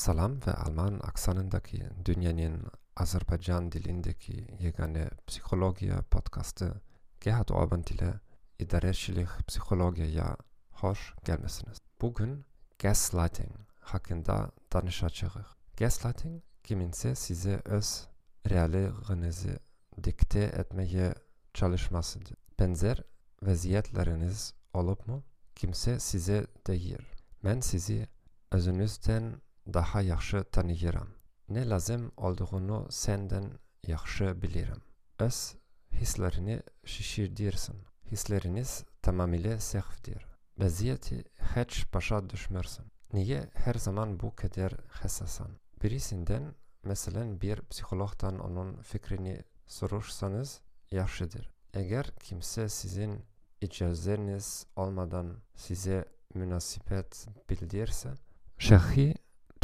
Salam ve Alman aksanındaki dünyanın Azerbaycan dilindeki yegane psikolojiya podcastı Gerhard Orban ile idarecilik psikolojiye hoş gelmesiniz. Bugün gaslighting hakkında danışacağız. Gaslighting kiminse size öz reallerinizi dikte etmeye çalışmasıdır. Benzer vaziyetleriniz olup mu? Kimse size değil. Ben sizi özünüzden daha yaxşı tanıyıram. Ne lazım olduğunu senden yaxşı bilirim. Öz hislerini şişirdirsin. Hisleriniz tamamıyla sehvdir. Vaziyeti hiç başa düşmürsün. Niye her zaman bu kadar hassasan? Birisinden mesela bir psikologdan onun fikrini sorursanız yaxşıdır. Eğer kimse sizin icazeniz olmadan size münasibet bildirse, şahi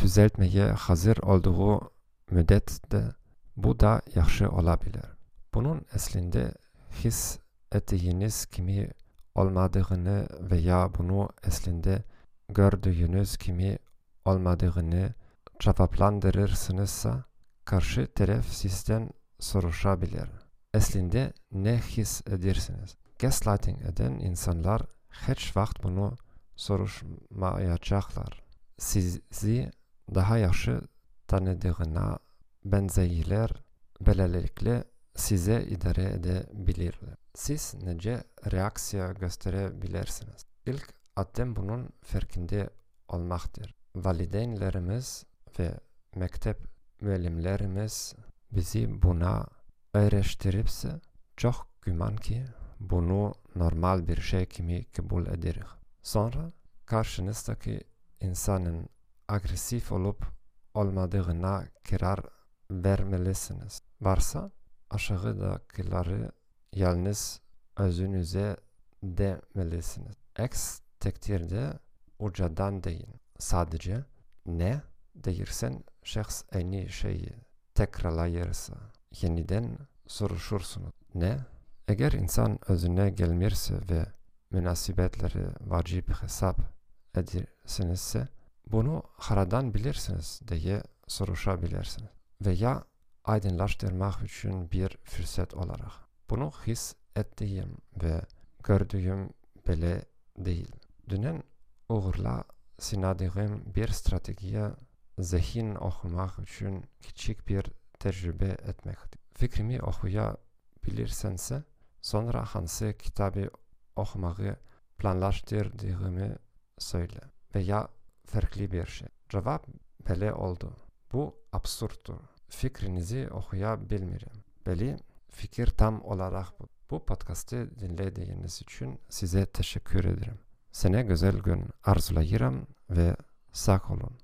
düzeltmeye hazır olduğu müddetçe bu da yaxşı olabilir. Bunun aslında his ettiğiniz kimi olmadığını veya bunu aslında gördüğünüz kimi olmadığını cevaplandırırsınızsa karşı taraf sizden soruşabilir. Aslında ne his edersiniz? Gaslighting eden insanlar hiç vakit bunu soruşmayacaklar. Sizi daha yaxşı tanıdığına benzeyler böylelikle size idare edebilirler. Siz nece reaksiya gösterebilirsiniz? İlk adım bunun farkında olmaktır. Valideynlerimiz ve mektep müellimlerimiz bizi buna öğreştiripse çok güman ki bunu normal bir şey kimi kabul ederiz. Sonra karşınızdaki insanın agresif olup olmadığına karar vermelisiniz. Varsa aşağıdakileri yalnız özünüze demelisiniz. X takdirde ucadan deyin. Sadece ne değirsen şahs aynı şeyi tekrarlayırsa yeniden soruşursunuz. Ne? Eğer insan özüne gelmirse ve münasibetleri vacip hesap edirsinizse bunu haradan bilirsiniz diye soruşabilirsiniz. Veya aydınlaştırmak için bir fırsat olarak. Bunu his ettiğim ve gördüğüm bile değil. Dünen uğurla sınadığım bir stratejiye zihin okumak için küçük bir tecrübe etmektir. Fikrimi okuyabilirsense sonra hansı kitabı okumayı planlaştırdığımı söyle veya farklı bir şey. Cevap böyle oldu. Bu absürttür. Fikrinizi okuyabilmiyorum. Beli fikir tam olarak bu. Bu podcast'ı dinlediğiniz için size teşekkür ederim. Sene güzel gün arzulayırım ve sağ olun.